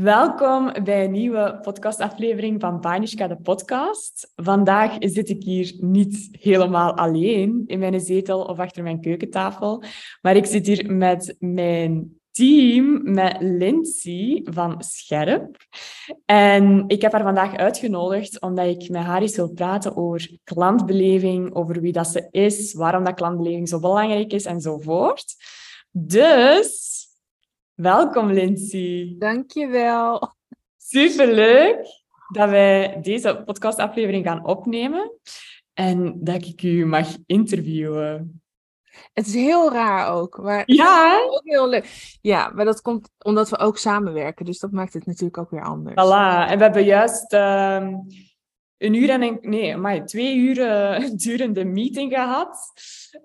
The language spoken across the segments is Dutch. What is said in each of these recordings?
Welkom bij een nieuwe podcastaflevering van Banishka de podcast. Vandaag zit ik hier niet helemaal alleen in mijn zetel of achter mijn keukentafel, maar ik zit hier met mijn team, met Lindsay van Scherp. En ik heb haar vandaag uitgenodigd omdat ik met haar eens wil praten over klantbeleving, over wie dat ze is, waarom dat klantbeleving zo belangrijk is enzovoort. Dus Welkom, Lindsay. Dankjewel. Superleuk dat wij deze podcastaflevering gaan opnemen en dat ik u mag interviewen. Het is heel raar ook, maar ja, ook heel leuk. Ja, maar dat komt omdat we ook samenwerken, dus dat maakt het natuurlijk ook weer anders. Voilà, en we hebben juist uh, een uur en een, nee, maar twee uur durende meeting gehad.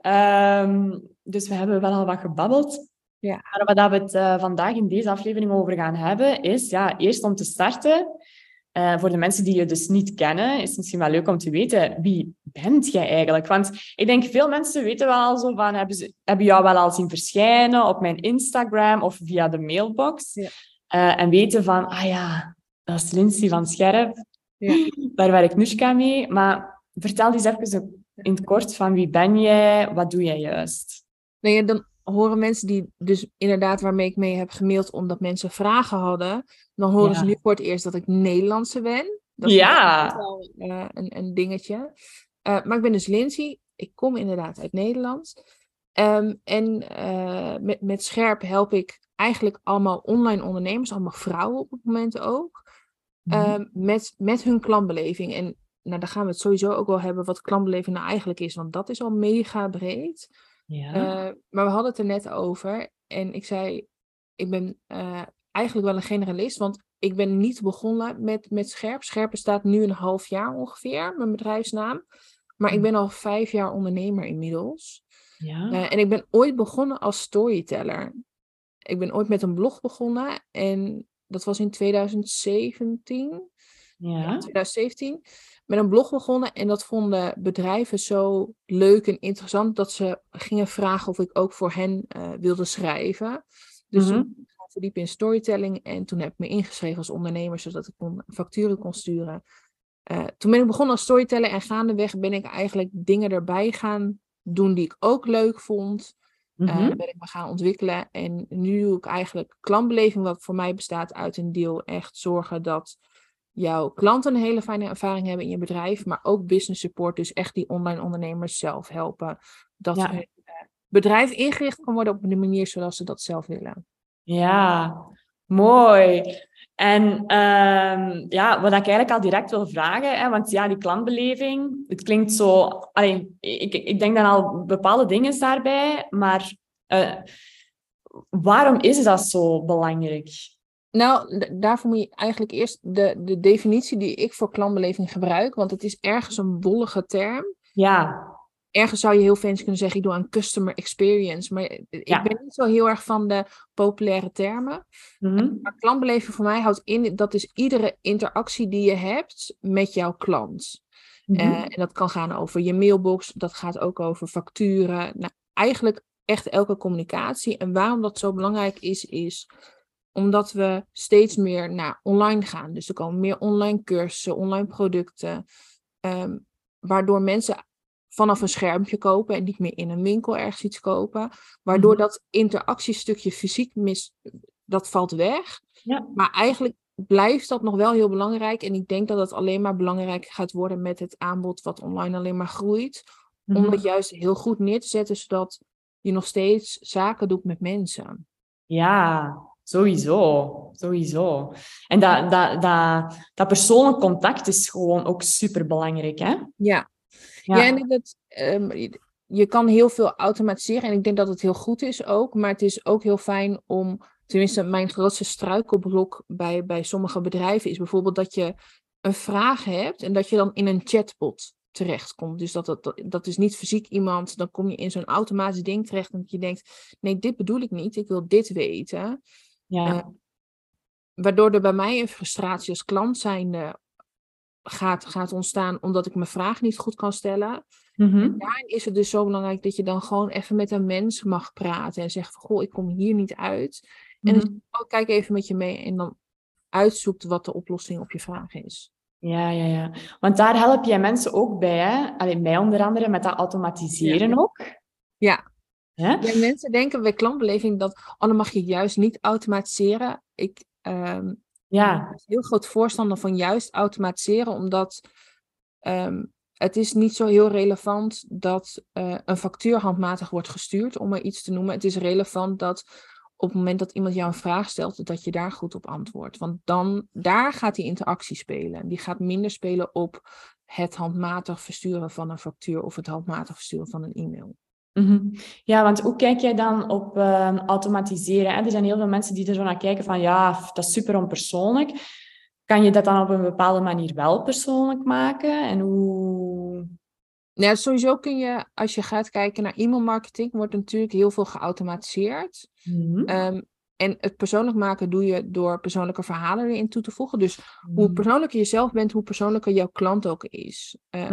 Um, dus we hebben wel al wat gebabbeld. Ja. Maar waar we het uh, vandaag in deze aflevering over gaan hebben, is ja, eerst om te starten. Uh, voor de mensen die je dus niet kennen, is het misschien wel leuk om te weten wie bent jij eigenlijk? Want ik denk veel mensen weten wel zo van, hebben, ze, hebben jou wel al zien verschijnen op mijn Instagram of via de mailbox. Ja. Uh, en weten van, ah ja, dat is Lindsay van Scherp. Ja. Daar werk ik Nushka mee. Maar vertel eens even in het kort van wie ben jij, wat doe jij juist? Nee, dan horen mensen die dus inderdaad waarmee ik mee heb gemaild omdat mensen vragen hadden, dan horen ze nu voor het eerst dat ik Nederlandse ben. Dat is ja. wel uh, een, een dingetje. Uh, maar ik ben dus Lindsay. Ik kom inderdaad uit Nederland. Um, en uh, met, met Scherp help ik eigenlijk allemaal online ondernemers, allemaal vrouwen op het moment ook, mm. um, met, met hun klantbeleving. En nou, daar gaan we het sowieso ook wel hebben wat klantbeleving nou eigenlijk is, want dat is al mega breed. Ja. Uh, maar we hadden het er net over. En ik zei, ik ben uh, eigenlijk wel een generalist. Want ik ben niet begonnen met, met Scherp. Scherp bestaat nu een half jaar ongeveer, mijn bedrijfsnaam. Maar ik hm. ben al vijf jaar ondernemer inmiddels. Ja. Uh, en ik ben ooit begonnen als storyteller. Ik ben ooit met een blog begonnen. En dat was in 2017. Ja. ja 2017 met een blog begonnen en dat vonden bedrijven zo leuk en interessant dat ze gingen vragen of ik ook voor hen uh, wilde schrijven. Dus mm -hmm. toen ik verdiep in storytelling en toen heb ik me ingeschreven als ondernemer zodat ik kon, facturen kon sturen. Uh, toen ben ik begonnen als storyteller en gaandeweg ben ik eigenlijk dingen erbij gaan doen die ik ook leuk vond. Mm -hmm. uh, ben ik me gaan ontwikkelen en nu doe ik eigenlijk klantbeleving wat voor mij bestaat uit een deel echt zorgen dat jouw klanten een hele fijne ervaring hebben in je bedrijf, maar ook business support, dus echt die online ondernemers zelf helpen. Dat ja. hun eh, bedrijf ingericht kan worden op de manier zoals ze dat zelf willen. Ja, mooi. En um, ja, wat ik eigenlijk al direct wil vragen, hè, want ja, die klantbeleving, het klinkt zo... Allee, ik, ik denk dan al bepaalde dingen daarbij, maar uh, waarom is dat zo belangrijk? Nou, daarvoor moet je eigenlijk eerst de, de definitie die ik voor klantbeleving gebruik, want het is ergens een bollige term. Ja. Ergens zou je heel fancy kunnen zeggen, ik doe aan customer experience, maar ik ben niet zo heel erg van de populaire termen. Mm-hmm. Maar klantbeleving voor mij houdt in, dat is iedere interactie die je hebt met jouw klant. Mm-hmm. uh, en dat kan gaan over je mailbox, dat gaat ook over facturen. Nou, eigenlijk echt elke communicatie. En waarom dat zo belangrijk is, is omdat we steeds meer naar online gaan. Dus er komen meer online cursussen, online producten. Um, waardoor mensen vanaf een schermpje kopen en niet meer in een winkel ergens iets kopen. Waardoor mm dat interactiestukje fysiek mis, dat valt weg. Ja. Maar eigenlijk blijft dat nog wel heel belangrijk. En ik denk dat het alleen maar belangrijk gaat worden met het aanbod wat online alleen maar groeit. Om mhm. het juist heel goed neer te zetten, zodat je nog steeds zaken doet met mensen. Ja, Sowieso, sowieso. En dat, dat, dat, dat persoonlijk contact is gewoon ook super belangrijk, hè? Ja. Ja, en dat, um, je kan heel veel automatiseren en ik denk dat het heel goed is ook, maar het is ook heel fijn om, tenminste mijn grootste struikelblok bij, bij sommige bedrijven is bijvoorbeeld dat je een vraag hebt en dat je dan in een chatbot terechtkomt. Dus dat, dat, dat is niet fysiek iemand, dan kom je in zo'n automatisch ding terecht en dat je denkt, nee, dit bedoel ik niet, ik wil dit weten. Ja. Uh, waardoor er bij mij een frustratie als klant zijnde gaat, gaat ontstaan omdat ik mijn vraag niet goed kan stellen. Mm Daarin is het dus zo belangrijk dat je dan gewoon even met een mens mag praten en zegt van, goh, ik kom hier niet uit. En dan mm oh, kijk even met je mee en dan uitzoekt wat de oplossing op je vraag is. Ja, ja, ja. Want daar help jij mensen ook bij, hè? Alleen mij onder andere met dat automatiseren ook. Ja. Ja? mensen denken bij klantbeleving dat, oh, dan mag je juist niet automatiseren. Ik um, ja. ben heel groot voorstander van juist automatiseren, omdat ehm, het is niet zo heel relevant dat uh, een factuur handmatig wordt gestuurd, om maar iets te noemen. Het is relevant dat op het moment dat iemand jou een vraag stelt, dat je daar goed op antwoordt. Want dan, daar gaat die interactie spelen. Die gaat minder spelen op het handmatig versturen van een factuur of het handmatig versturen van een e-mail. Mhm. Ja, want hoe kijk jij dan op uh, automatiseren? Hè? Er zijn heel veel mensen die er zo naar kijken van ja, dat is super onpersoonlijk. Kan je dat dan op een bepaalde manier wel persoonlijk maken? En hoe... Ja, sowieso kun je, als je gaat kijken naar e-mailmarketing, wordt natuurlijk heel veel geautomatiseerd. Ehm, en het persoonlijk maken doe je door persoonlijke verhalen erin toe te voegen. Dus hoe mm. persoonlijker je zelf bent, hoe persoonlijker jouw klant ook is. Uh,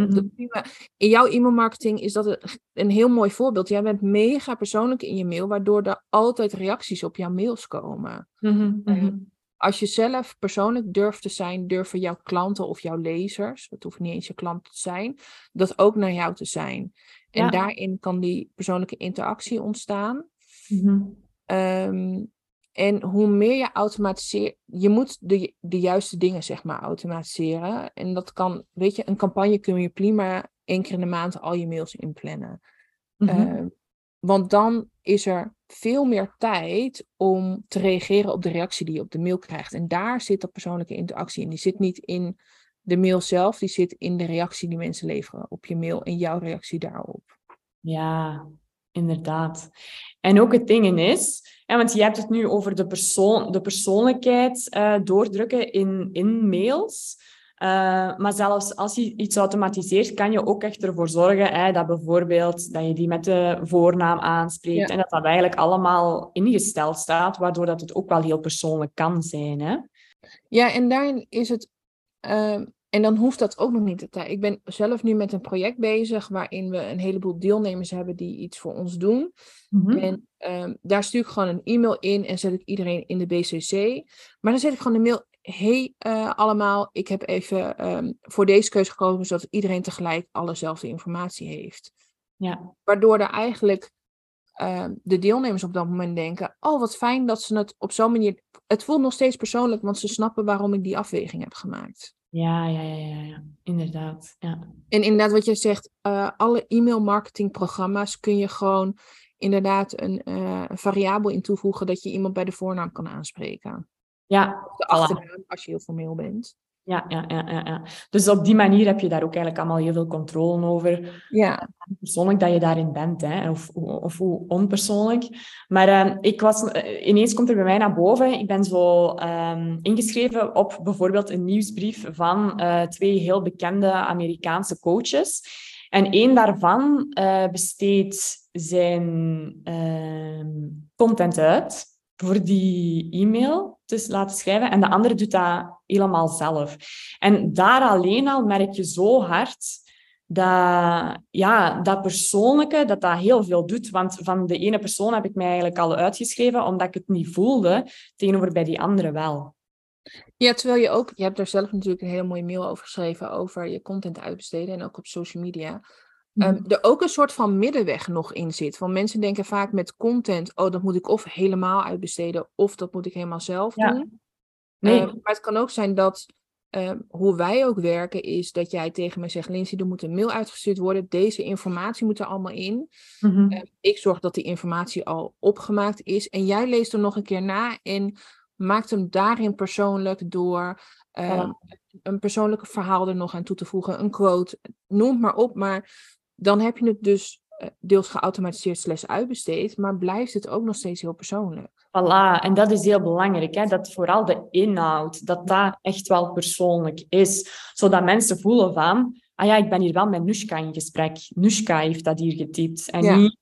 in jouw e-mailmarketing is dat een, heel mooi voorbeeld. Jij bent mega persoonlijk in je mail, waardoor er altijd reacties op jouw mails komen. Mhm, ehm, mhm. als je zelf persoonlijk durft te zijn, durven jouw klanten of jouw lezers, het hoeft niet eens je klant te zijn, dat ook naar jou te zijn. En daarin kan die persoonlijke interactie ontstaan. Mm en hoe meer je automatiseert, je moet de, de juiste dingen zeg maar automatiseren. En dat kan, weet je, een campagne kun je prima één keer in de maand al je mails inplannen. Mm want dan is er veel meer tijd om te reageren op de reactie die je op de mail krijgt. En daar zit dat persoonlijke interactie in. Die zit niet in de mail zelf, die zit in de reactie die mensen leveren op je mail en jouw reactie daarop. Ja, inderdaad. En ook het ding is, ja, want je hebt het nu over de, persoon, de persoonlijkheid uh, doordrukken in, in mails. Uh, maar zelfs als je iets automatiseert, kan je ook echt ervoor zorgen hè, dat bijvoorbeeld dat je die met de voornaam aanspreekt en dat dat eigenlijk allemaal ingesteld staat, waardoor dat het ook wel heel persoonlijk kan zijn. Hè? Ja, en daarin is het uh, en dan hoeft dat ook nog niet. Ik ben zelf nu met een project bezig waarin we een heleboel deelnemers hebben die iets voor ons doen. Mhm. En um, daar stuur ik gewoon een e-mail in en zet ik iedereen in de BCC. Maar dan zet ik gewoon de mail. Hey uh, allemaal, ik heb even um, voor deze keuze gekozen zodat iedereen tegelijk allezelfde informatie heeft. Ja. Waardoor er eigenlijk uh, de deelnemers op dat moment denken: Oh, wat fijn dat ze het op zo'n manier. Het voelt nog steeds persoonlijk, want ze snappen waarom ik die afweging heb gemaakt. Ja, ja, ja, ja, ja. inderdaad. Ja. En inderdaad, wat je zegt, uh, alle e-mail marketingprogramma's kun je gewoon inderdaad een, uh, variabel in toevoegen dat je iemand bij de voornaam kan aanspreken. Ja, de achternaam als je heel formeel bent. Ja, ja, ja, ja, ja. Dus op die manier heb je daar ook eigenlijk allemaal heel veel controle over. Ja. Persoonlijk dat je daarin bent, hè, of, of hoe onpersoonlijk. Maar uh, ik was, uh, ineens komt er bij mij naar boven. Ik ben zo um, ingeschreven op bijvoorbeeld een nieuwsbrief van uh, twee heel bekende Amerikaanse coaches. En één daarvan besteedt zijn ehm, content uit voor die e-mail te laten schrijven. En de andere doet dat helemaal zelf. En daar alleen al merk je zo hard dat, ja, dat persoonlijke, dat dat heel veel doet. Want van de ene persoon heb ik mij eigenlijk al uitgeschreven, omdat ik het niet voelde, tegenover bij die andere wel. Ja, terwijl je ook, je hebt daar zelf natuurlijk een hele mooie mail over geschreven, over je content uitbesteden en ook op social media. Um, er ook een soort van middenweg nog in zit. Want mensen denken vaak met content, oh, dat moet ik of helemaal uitbesteden, of dat moet ik helemaal zelf doen. Nee. Um, maar het kan ook zijn dat um, hoe wij ook werken, is dat jij tegen me zegt, Lindsay, er moet een mail uitgestuurd worden. Deze informatie moet er allemaal in. Mm ik zorg dat die informatie al opgemaakt is. En jij leest er nog een keer na en maakt hem daarin persoonlijk door een persoonlijke verhaal er nog aan toe te voegen, een quote, noem maar op. Maar dan heb je het dus eh, deels geautomatiseerd slash uitbesteed, maar blijft het ook nog steeds heel persoonlijk. Voilà, en dat is heel belangrijk, hè? dat vooral de inhoud, dat dat echt wel persoonlijk is. Zodat mensen voelen van, ah ja, ik ben hier wel met Nushka in gesprek. Nushka heeft dat hier getypt. En niet,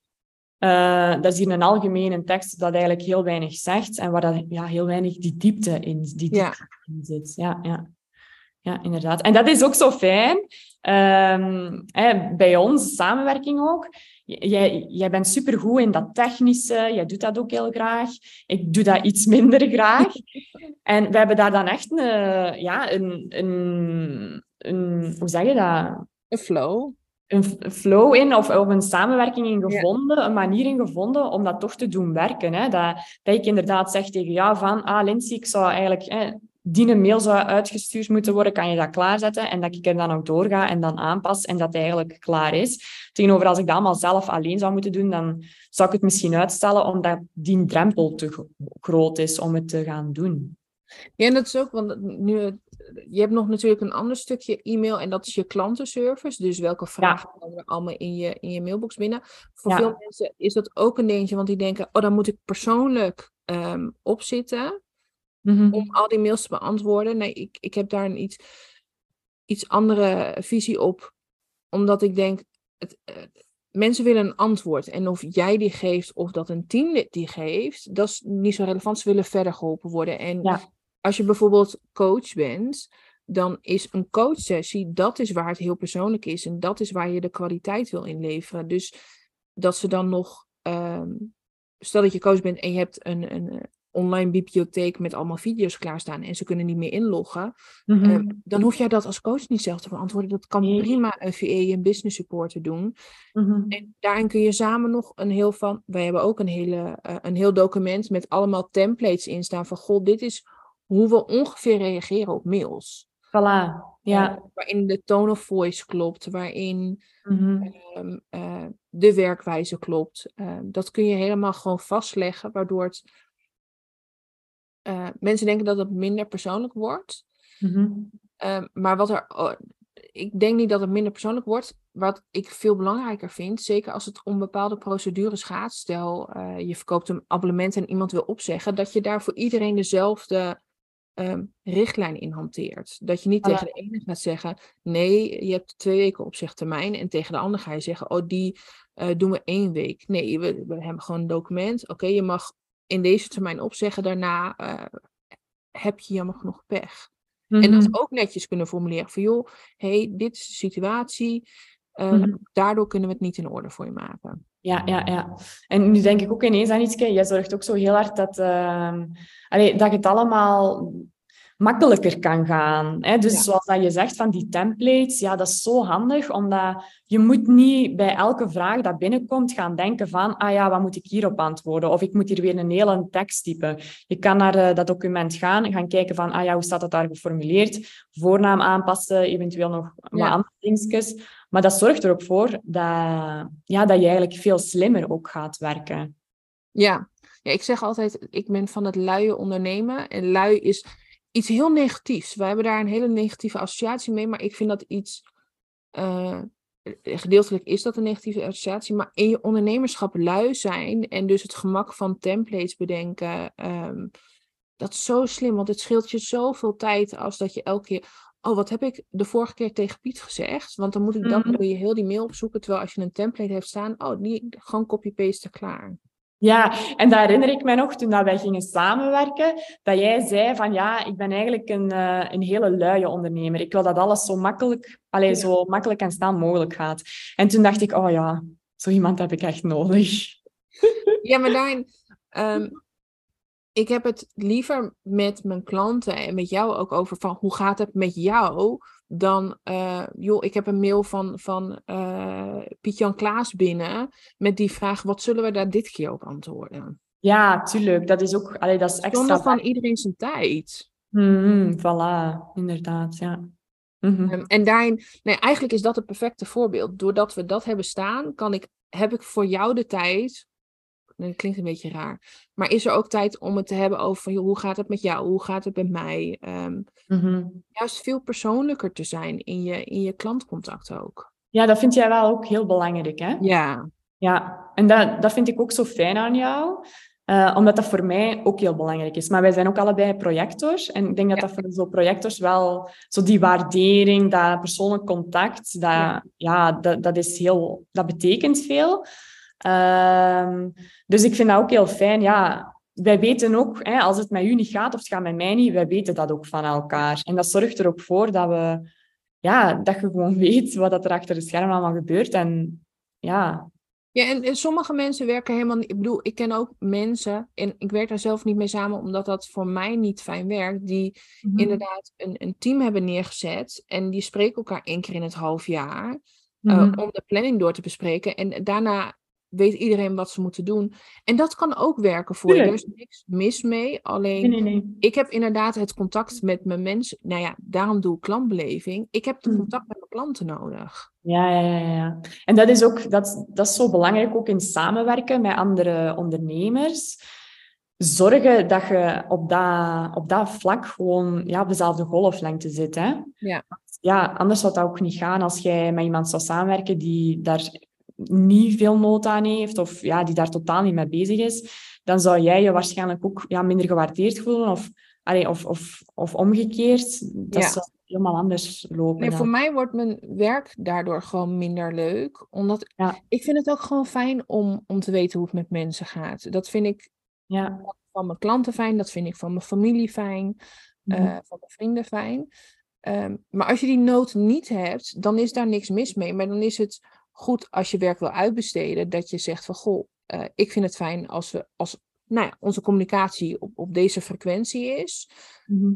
uh, dat is hier een algemene tekst dat eigenlijk heel weinig zegt en waar dat, ja, heel weinig die diepte in, die diepte in zit. Ja, ja ja, inderdaad. En dat is ook zo fijn. Um, hè, bij ons, samenwerking ook. jij, jij bent supergoed in dat technische, jij doet dat ook heel graag. Ik doe dat iets minder graag. en we hebben daar dan echt een, ja, een, een, een hoe zeg je dat? Een flow een flow in of, of een samenwerking in gevonden, een manier in gevonden om dat toch te doen werken. Hè? Dat, dat ik inderdaad zeg tegen jou van, ah Lindsay, ik zou eigenlijk, hè, die een mail zou uitgestuurd moeten worden, kan je dat klaarzetten? En dat ik er dan ook doorga en dan aanpas en dat het eigenlijk klaar is. Tegenover als ik dat allemaal zelf alleen zou moeten doen, dan zou ik het misschien uitstellen omdat die drempel te groot is om het te gaan doen. Ja, en dat is ook, want nu, je hebt nog natuurlijk een ander stukje e-mail en dat is je klantenservice. Dus welke vragen komen er allemaal in je, in je mailbox binnen. Voor veel mensen is dat ook een dingetje, want die denken, oh, dan moet ik persoonlijk um, opzitten mhm. om al die mails te beantwoorden. Nee, ik, ik heb daar een iets, iets andere visie op, omdat ik denk, het, uh, mensen willen een antwoord. En of jij die geeft of dat een team die geeft, dat is niet zo relevant. Ze willen verder geholpen worden. En ja als je bijvoorbeeld coach bent, dan is een coachsessie, dat is waar het heel persoonlijk is. En dat is waar je de kwaliteit wil inleveren. Dus dat ze dan nog, um, stel dat je coach bent en je hebt een, een eh, online bibliotheek met allemaal video's klaarstaan en ze kunnen niet meer inloggen, mhm. ehm, dan hoef jij dat als coach niet zelf te beantwoorden. Dat kan prima een VE, een business supporter doen. Mhm. En daarin kun je samen nog een heel van, wij hebben ook een, hele, uh, een heel document met allemaal templates in staan van, god, dit is hoe we ongeveer reageren op mails. Voilà, ja. Uh, waarin de tone of voice klopt, waarin mhm. ehm, eh, de werkwijze klopt. Ehm, dat kun je helemaal gewoon vastleggen, waardoor het, uh, mensen denken dat het minder persoonlijk wordt. Mhm. Ehm, maar wat er, oh, ik denk niet dat het minder persoonlijk wordt. Wat ik veel belangrijker vind, zeker als het om bepaalde procedures gaat. Stel, je verkoopt een abonnement en iemand wil opzeggen, dat je daar voor iedereen dezelfde um, richtlijn in hanteert. Dat je niet tegen de ene gaat zeggen, nee, je hebt twee weken opzegtermijn. En tegen de ander ga je zeggen, oh, die uh, doen we één week. Nee, we, we hebben gewoon een document. Oké, je mag in deze termijn opzeggen. Daarna uh, heb je jammer genoeg pech. En dat mhm. ook netjes kunnen formuleren van, joh, hey, dit is de situatie. Um, Daardoor kunnen we het niet in orde voor je maken. Ja, ja, ja. En nu denk ik ook ineens aan iets. Jij zorgt ook zo heel hard dat, uh, allee, dat het allemaal makkelijker kan gaan. Hè? Dus zoals dat je zegt van die templates, ja, dat is zo handig, omdat je moet niet bij elke vraag dat binnenkomt gaan denken van, ah ja, wat moet ik hierop antwoorden? Of ik moet hier weer een hele tekst typen. Je kan naar uh, dat document gaan, gaan kijken van, ah ja, hoe staat dat daar geformuleerd? Voornaam aanpassen, eventueel nog wat andere dingetjes. Maar dat zorgt er ook voor dat, ja, dat je eigenlijk veel slimmer ook gaat werken. Ja. ja, ik zeg altijd, ik ben van het luie ondernemen. En lui is iets heel negatiefs. We hebben daar een hele negatieve associatie mee, maar ik vind dat iets. Uh, gedeeltelijk is dat een negatieve associatie, maar in je ondernemerschap lui zijn en dus het gemak van templates bedenken, um, dat is zo slim, want het scheelt je zoveel tijd als dat je elke keer, oh, wat heb ik de vorige keer tegen Piet gezegd? Want dan moet ik dan mm je heel die mail opzoeken, terwijl als je een template heeft staan, oh, die gewoon copy-paste klaar. Ja, en daar herinner ik mij nog, toen dat wij gingen samenwerken, dat jij zei van ja, ik ben eigenlijk een, uh, een hele luie ondernemer. Ik wil dat alles zo makkelijk, alleen zo makkelijk en snel mogelijk gaat. En toen dacht ik, oh ja, zo iemand heb ik echt nodig. Ja, maar daarin, um, ik heb het liever met mijn klanten en met jou ook over van hoe gaat het met jou, dan, uh, joh, ik heb een mail van, van uh, Piet-Jan Klaas binnen met die vraag, wat zullen we daar dit keer op antwoorden? Ja, tuurlijk. Dat is ook, allee, dat is extra... Zonder van iedereen zijn tijd. Mm, voilà, inderdaad, ja. Mm -hmm. en daarin, nee, eigenlijk is dat het perfecte voorbeeld. Doordat we dat hebben staan, kan ik, heb ik voor jou de tijd dat klinkt een beetje raar. Maar is er ook tijd om het te hebben over joh, hoe gaat het met jou? Hoe gaat het met mij? Um, Juist veel persoonlijker te zijn in je, in je klantcontact ook. Ja, dat vind jij wel ook heel belangrijk, hè? Ja. Ja, en dat, dat vind ik ook zo fijn aan jou. Uh, omdat dat voor mij ook heel belangrijk is. Maar wij zijn ook allebei projectors. En ik denk dat dat voor zo projectors wel... Zo die waardering, dat persoonlijk contact, dat, ja. ja dat, dat, is heel, dat betekent veel. Ehm, dus ik vind dat ook heel fijn. Ja, wij weten ook, hè, als het met u niet gaat of het gaat met mij niet, wij weten dat ook van elkaar. En dat zorgt er ook voor dat, we, ja, dat je gewoon weet wat er achter de schermen allemaal gebeurt. En ja, Ja, en, en, sommige mensen werken helemaal niet. Ik bedoel, ik ken ook mensen, en ik werk daar zelf niet mee samen, omdat dat voor mij niet fijn werkt, die mhm. inderdaad een, een team hebben neergezet en die spreken elkaar één keer in het half jaar eh, mhm. om de planning door te bespreken. En daarna weet iedereen wat ze moeten doen. En dat kan ook werken voor je. Er is niks mis mee. Alleen, nee, nee, nee. ik heb inderdaad het contact met mijn mensen. Nou ja, daarom doe ik klantbeleving. Ik heb de hmm. contact met mijn klanten nodig. Ja, ja, ja, ja. En dat is ook dat, dat is zo belangrijk ook in samenwerken met andere ondernemers. Zorgen dat je op dat, op dat vlak gewoon ja, op dezelfde golflengte zit. Hè? Ja. ja, anders zou dat ook niet gaan als jij met iemand zou samenwerken die daar niet veel nood aan heeft of ja, die daar totaal niet mee bezig is, dan zou jij je waarschijnlijk ook ja, minder gewaardeerd voelen of, allee, of, of, of omgekeerd. Dat zou helemaal anders lopen. Nee, voor mij wordt mijn werk daardoor gewoon minder leuk. Omdat ja. ik vind het ook gewoon fijn om, om te weten hoe het met mensen gaat. Dat vind ik ja. van mijn klanten fijn, dat vind ik van mijn familie fijn, mm van mijn vrienden fijn. Ehm, maar als je die nood niet hebt, dan is daar niks mis mee. Maar dan is het goed als je werk wil uitbesteden, dat je zegt van goh, uh, ik vind het fijn als we als nou ja, onze communicatie op, op deze frequentie is. Mm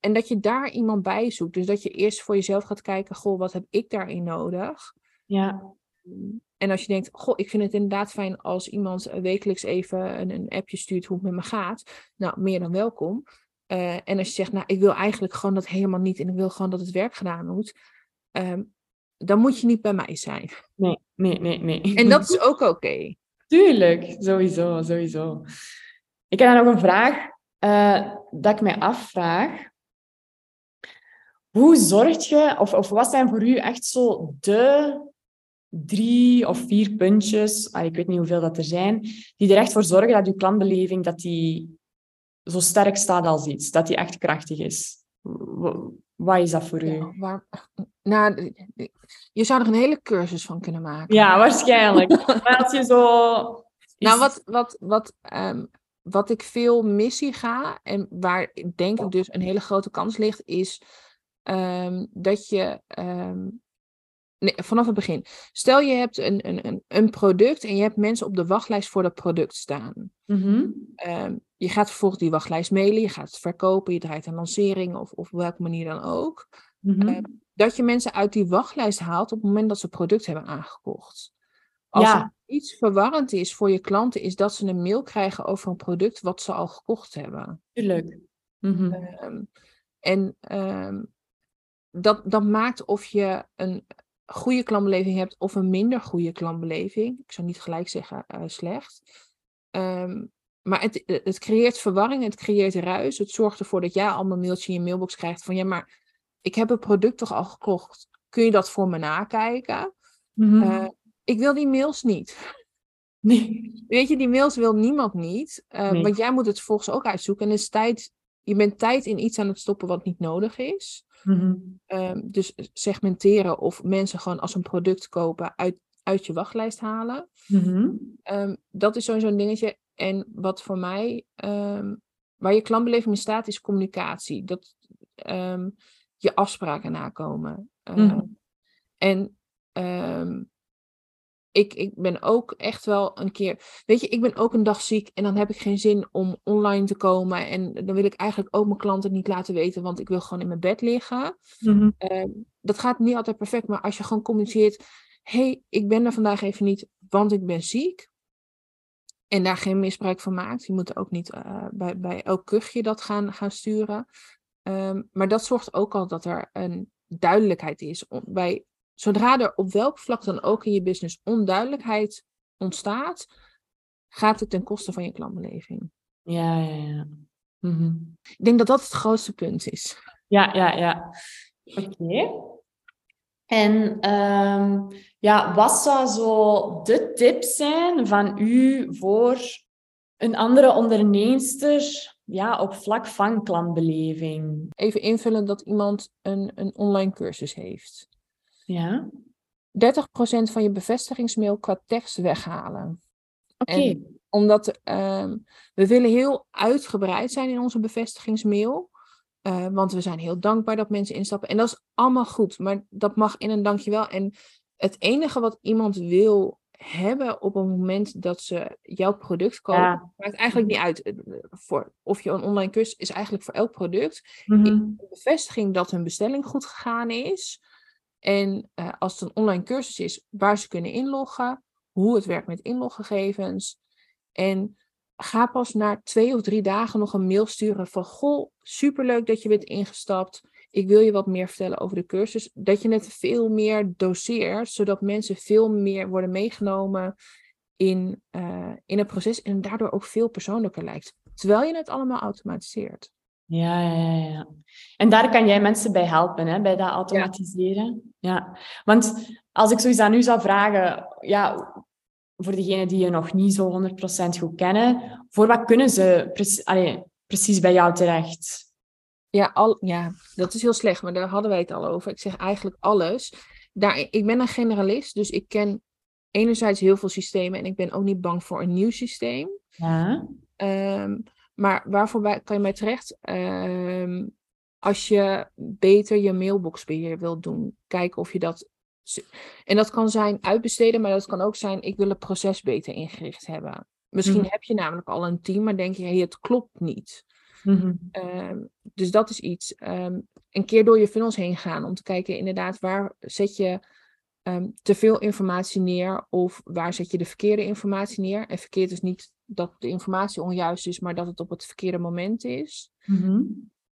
en dat je daar iemand bij zoekt. Dus dat je eerst voor jezelf gaat kijken, goh, wat heb ik daarin nodig? Ja. En als je denkt, goh, ik vind het inderdaad fijn als iemand wekelijks even een, een appje stuurt hoe het met me gaat. Nou, meer dan welkom. Uh, en als je zegt, nou, ik wil eigenlijk gewoon dat helemaal niet en ik wil gewoon dat het werk gedaan moet. Um, dan moet je niet bij mij zijn. Nee, nee, nee, nee. En dat is ook oké. Tuurlijk, sowieso, sowieso. Ik heb dan nog een vraag uh, dat ik mij afvraag. Hoe zorg je, of, of wat zijn voor u echt zo de drie of vier puntjes, ah, ik weet niet hoeveel dat er zijn, die er echt voor zorgen dat uw klantbeleving dat die zo sterk staat als iets, dat die echt krachtig is? Wat is dat voor u? waar, nou, je zou er een hele cursus van kunnen maken. Ja, waarschijnlijk. maar als je zo... Nou, wat, wat, wat, um, wat ik veel missie ga, en waar denk ik dus een hele grote kans ligt, is um, dat je um, Nee, vanaf het begin. Stel je hebt een, een, een, product en je hebt mensen op de wachtlijst voor dat product staan. Mm je gaat vervolgens die wachtlijst mailen, je gaat het verkopen, je draait een lancering of, of op welke manier dan ook. Mm dat je mensen uit die wachtlijst haalt op het moment dat ze het product hebben aangekocht. Als ja. er iets verwarrend is voor je klanten, is dat ze een mail krijgen over een product wat ze al gekocht hebben. Tuurlijk. Mm en um, dat, dat maakt of je een, goede klantbeleving hebt of een minder goede klantbeleving. Ik zou niet gelijk zeggen uh, slecht. Um, maar het, het creëert verwarring, het creëert ruis. Het zorgt ervoor dat jij allemaal mailtjes in je mailbox krijgt van ja, maar ik heb het product toch al gekocht. Kun je dat voor me nakijken? Mm -hmm. ik wil die mails niet. Nee. Weet je, die mails wil niemand niet. Uh, nee. Want jij moet het volgens ook uitzoeken. En is tijd, je bent tijd in iets aan het stoppen wat niet nodig is. Mm dus segmenteren of mensen gewoon als een product kopen uit, uit je wachtlijst halen. Mm dat is sowieso een dingetje. En wat voor mij, um, waar je klantbeleving in staat, is communicatie. Dat je afspraken nakomen. Mm En ik, ik ben ook echt wel een keer. Weet je, ik ben ook een dag ziek en dan heb ik geen zin om online te komen. En dan wil ik eigenlijk ook mijn klanten niet laten weten, want ik wil gewoon in mijn bed liggen. Mhm. Ehm, dat gaat niet altijd perfect, maar als je gewoon communiceert: hey, ik ben er vandaag even niet, want ik ben ziek. En daar geen misbruik van maakt. Je moet ook niet uh, bij, bij elk kuchje dat gaan, gaan sturen. Ehm, maar dat zorgt ook al dat er een duidelijkheid is bij zodra er op welk vlak dan ook in je business onduidelijkheid ontstaat, gaat het ten koste van je klantbeleving. Ja, ja, ja. Mhm. Ik denk dat dat het grootste punt is. Ja, ja, ja. Oké. En um, ja, wat zou zo de tip zijn van u voor een andere onderneemster ja, op vlak van klantbeleving? Even invullen dat iemand een, een online cursus heeft. Ja. 30% van je bevestigingsmail qua tekst weghalen. Oké. Omdat um, we willen heel uitgebreid zijn in onze bevestigingsmail. Uh, want we zijn heel dankbaar dat mensen instappen. En dat is allemaal goed, maar dat mag in een dankjewel. En het enige wat iemand wil hebben op het moment dat ze jouw product kopen. Ja. Maakt eigenlijk niet uit. eh, Voor, of je een online cursus is eigenlijk voor elk product. Een bevestiging dat hun bestelling goed gegaan is. En eh, als het een online cursus is, waar ze kunnen inloggen. Hoe het werkt met inloggegevens. En ga pas na twee of drie dagen nog een mail sturen van... Goh, superleuk dat je bent ingestapt. Ik wil je wat meer vertellen over de cursus. Dat je het veel meer doseert, zodat mensen veel meer worden meegenomen in, eh, in het proces. En daardoor ook veel persoonlijker lijkt. Terwijl je het allemaal automatiseert. Ja, ja, ja. En daar kan jij mensen bij helpen, hè, bij dat automatiseren. Ja. Want als ik zoiets aan u zou vragen, ja, voor degenen die je nog niet zo 100% goed kennen, voor wat kunnen ze precie- allee, precies bij jou terecht? Ja, al, ja, dat is heel slecht, maar daar hadden wij het al over. Ik zeg eigenlijk alles. Daar, ik ben een generalist, dus ik ken enerzijds heel veel systemen en ik ben ook niet bang voor een nieuw systeem. Ja. Ehm, maar waarvoor kan je mij terecht? Ehm, als je beter je mailboxbeheer wilt doen, kijken of je dat. En dat kan zijn uitbesteden, maar dat kan ook zijn: ik wil het proces beter ingericht hebben. Misschien Mhm. heb je namelijk al een team, maar denk je, hey, het klopt niet. Mhm. Ehm, dus dat is iets. Ehm, een keer door je funnels heen gaan om te kijken, inderdaad, waar zet je ehm, te veel informatie neer of waar zet je de verkeerde informatie neer? En verkeerd is niet dat de informatie onjuist is, maar dat het op het verkeerde moment is. Mhm.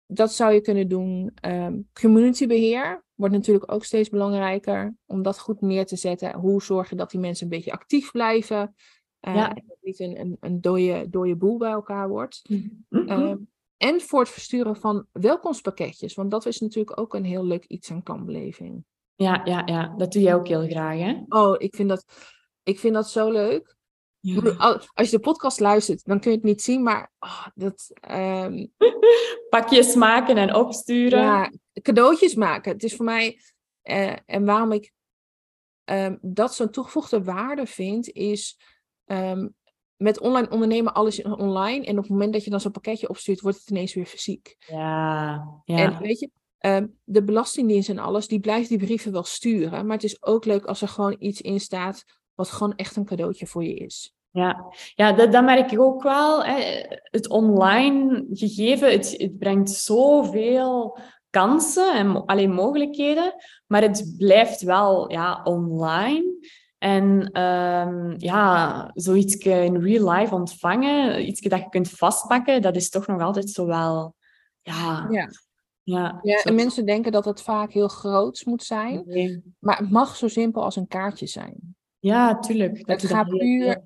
Dat zou je kunnen doen. Ehm communitybeheer wordt natuurlijk ook steeds belangrijker om dat goed neer te zetten. Hoe zorg je dat die mensen een beetje actief blijven? Eh, Ja. En dat het niet een, een, een dode, dode boel bij elkaar wordt. Mhm. Ehm, en voor het versturen van welkomstpakketjes. Want dat is natuurlijk ook een heel leuk iets aan klantbeleving. Ja, ja, ja, dat doe jij ook heel graag, hè? Oh, ik vind dat, ik vind dat zo leuk. Al- Als je de podcast luistert, dan kun je het niet zien. Maar oh, dat, ehm, Pakjes maken en opsturen. ja, cadeautjes maken. Het is voor mij... eh, en waarom ik ehm, dat zo'n toegevoegde waarde vind, is... ehm, met online ondernemen, alles online. En op het moment dat je dan zo'n pakketje opstuurt, wordt het ineens weer fysiek. Ja, ja. En weet je, ehm, de Belastingdienst en alles, die blijft die brieven wel sturen. Maar het is ook leuk als er gewoon iets in staat wat gewoon echt een cadeautje voor je is. Ja, ja dat, dat merk ik ook wel. Hè. Het online gegeven, het, het brengt zoveel kansen en alleen mogelijkheden, maar het blijft wel ja, online. En ehm, ja, zoiets in real life ontvangen, iets dat je kunt vastpakken, dat is toch nog altijd zo wel... Ja, Ja. Ja, Ja, en mensen denken dat het vaak heel groots moet zijn. Nee. Maar het mag zo simpel als een kaartje zijn. Ja, tuurlijk. Dat Het gaat puur-.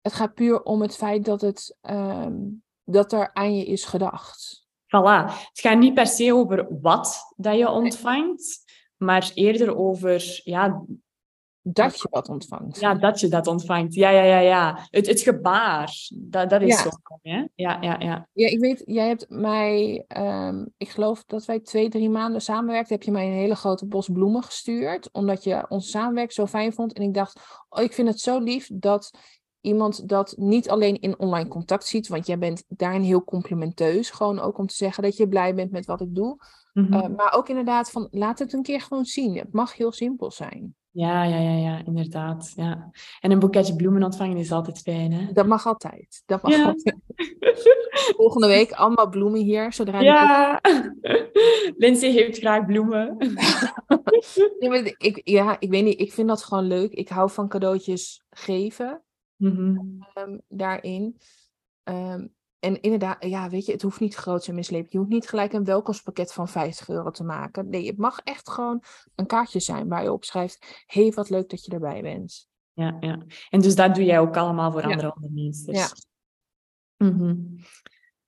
Het gaat puur om het feit dat, het, ehm, dat er aan je is gedacht. Voilà. Het gaat niet per se over wat dat je ontvangt, maar eerder over ja, Dat je wat ontvangt. ja, dat je dat ontvangt. Ja, ja, ja, ja. Het, het gebaar, dat, dat is Ja. zo mooi, hè? Ja, ja, ja. Ja, ik weet, jij hebt mij, ehm, ik geloof dat wij twee, drie maanden samenwerkten, heb je mij een hele grote bos bloemen gestuurd, omdat je ons samenwerk zo fijn vond. En ik dacht, oh, ik vind het zo lief dat iemand dat niet alleen in online contact ziet, want jij bent daarin heel complimenteus, gewoon ook om te zeggen dat je blij bent met wat ik doe. Mhm. Eh, maar ook inderdaad van, laat het een keer gewoon zien. Het mag heel simpel zijn. Ja, ja, ja, ja, inderdaad. Ja. En een boeketje bloemen ontvangen is altijd fijn, hè? Dat mag altijd. Dat mag Ja. altijd. Volgende week allemaal bloemen hier, zodra Ja. Lindsay heeft graag bloemen. Ja, maar ik, ja, ik weet niet. Ik vind dat gewoon leuk. Ik hou van cadeautjes geven Mhm. ehm, daarin. Ehm, en inderdaad, ja, weet je, het hoeft niet groot en mislepen. Je hoeft niet gelijk een welkomstpakket van 50 euro te maken. Nee, het mag echt gewoon een kaartje zijn waar je op schrijft: hey, wat leuk dat je erbij bent. Ja, ja. En dus dat doe jij ook allemaal voor Ja. andere ondernemers. Ja. Mhm.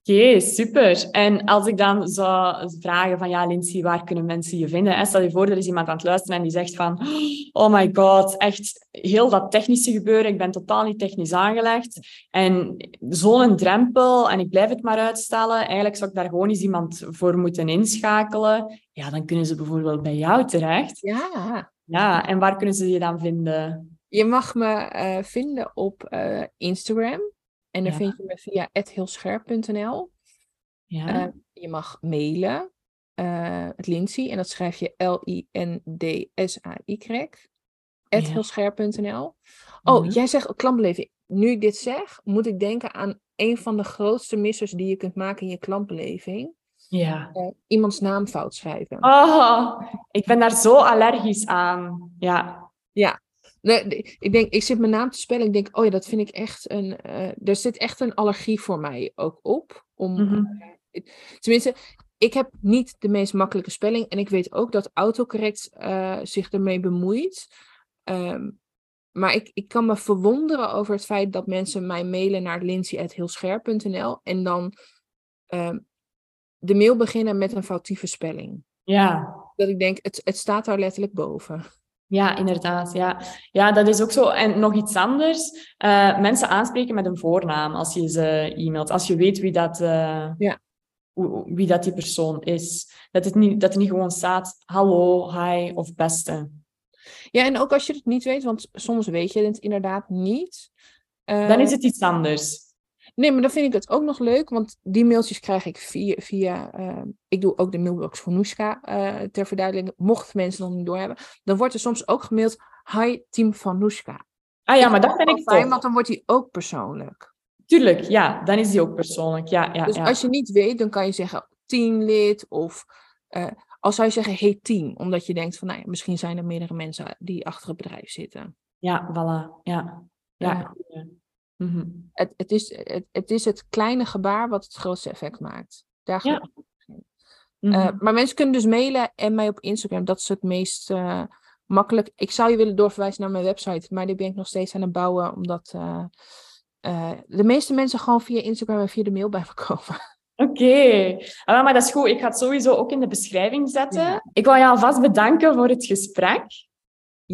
Oké, super. En als ik dan zou vragen van, ja, Lindsay, waar kunnen mensen je vinden? En stel je voor, er is iemand aan het luisteren en die zegt van, oh my god, echt heel dat technische gebeuren, ik ben totaal niet technisch aangelegd. En zo'n drempel, en ik blijf het maar uitstellen, eigenlijk zou ik daar gewoon eens iemand voor moeten inschakelen. Ja, dan kunnen ze bijvoorbeeld bij jou terecht. Ja, Ja, en waar kunnen ze je dan vinden? je mag me eh, vinden op eh, Instagram. En dan Ja. vind je me via heelscherp.nl. Ja. Eh, je mag mailen. eh het Lindsay. En dat schrijf je L-I-N-D-S-A-Y. heelscherp.nl. Oh, Mhm. jij zegt klantbeleving. Nu ik dit zeg, moet ik denken aan een van de grootste missers die je kunt maken in je klantbeleving. Ja. Eh, iemands naam fout schrijven. Oh, ik ben daar zo allergisch aan. Ja. Nee, ik denk, ik zit mijn naam te spellen. Ik denk, oh ja, dat vind ik echt een. eh, er zit echt een allergie voor mij ook op. Om, Mhm. eh, tenminste, ik heb niet de meest makkelijke spelling. En ik weet ook dat autocorrect eh, zich ermee bemoeit. Ehm, maar ik, ik kan me verwonderen over het feit dat mensen mij mailen naar lindsay.heelscherp.nl en dan ehm, de mail beginnen met een foutieve spelling. Ja. Dat ik denk, het, het staat daar letterlijk boven. Ja, inderdaad. Ja. ja, dat is ook zo. En nog iets anders. eh, mensen aanspreken met een voornaam als je ze e-mailt. Als je weet wie dat, eh, Ja. hoe- wie dat die persoon is. Dat het niet, dat er niet gewoon staat hallo, hi of beste. Ja, en ook als je het niet weet, want soms weet je het inderdaad niet. Dan Eh, is het iets anders. Nee, maar dan vind ik het ook nog leuk, want die mailtjes krijg ik via. via eh, ik doe ook de mailbox voor Noeska eh, ter verduidelijking. Mocht mensen nog niet doorhebben, dan wordt er soms ook gemaild. Hi, team van Noeska. Ah ja, maar dat vind wel ik fijn, want dan wordt die ook persoonlijk. Tuurlijk, ja. Dan is die ook persoonlijk. Ja, ja, dus ja. als je niet weet, dan kan je zeggen teamlid of. eh als zou je zeggen hey team, omdat je denkt van nou ja, misschien zijn er meerdere mensen die achter het bedrijf zitten. Ja, voilà. Ja. Ja. Ja. Mhm. Het, het, is, het, het is het kleine gebaar wat het grootste effect maakt. Daar Ja. Eh, maar mensen kunnen dus mailen en mij op Instagram. Dat is het meest eh, makkelijk. Ik zou je willen doorverwijzen naar mijn website, maar die ben ik nog steeds aan het bouwen, omdat eh, de meeste mensen gewoon via Instagram en via de mail bij me komen. Oké, Ah, maar dat is goed. Ik ga het sowieso ook in de beschrijving zetten. Ja. Ik wil je alvast bedanken voor het gesprek.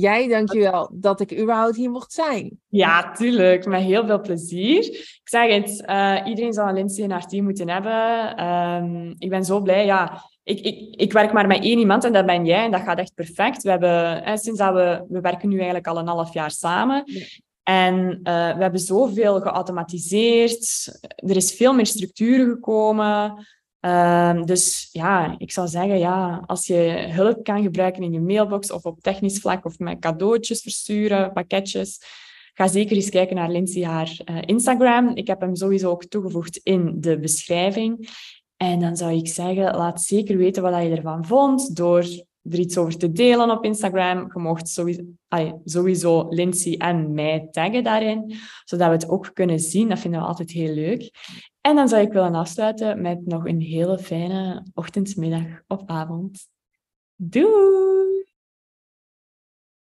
Jij, dankjewel dat ik überhaupt hier mocht zijn. Ja, tuurlijk. Met heel veel plezier. Ik zeg het, eh, iedereen zal een Lindsay in haar team moeten hebben. Ehm, ik ben zo blij. Ja, ik, ik, ik werk maar met één iemand en dat ben jij. En dat gaat echt perfect. We hebben, eh, sinds dat we, we werken nu eigenlijk al een half jaar samen. Ja. En eh, we hebben zoveel geautomatiseerd. Er is veel meer structuur gekomen. Ehm, dus ja, ik zou zeggen, ja, als je hulp kan gebruiken in je mailbox of op technisch vlak of met cadeautjes versturen, pakketjes, ga zeker eens kijken naar Lindsay haar eh, Instagram. Ik heb hem sowieso ook toegevoegd in de beschrijving. En dan zou ik zeggen, laat zeker weten wat je ervan vond door er iets over te delen op Instagram. Je mocht sowieso, sowieso Lindsay en mij taggen daarin, zodat we het ook kunnen zien. Dat vinden we altijd heel leuk. En dan zou ik willen afsluiten met nog een hele fijne ochtend, middag of avond. Doei!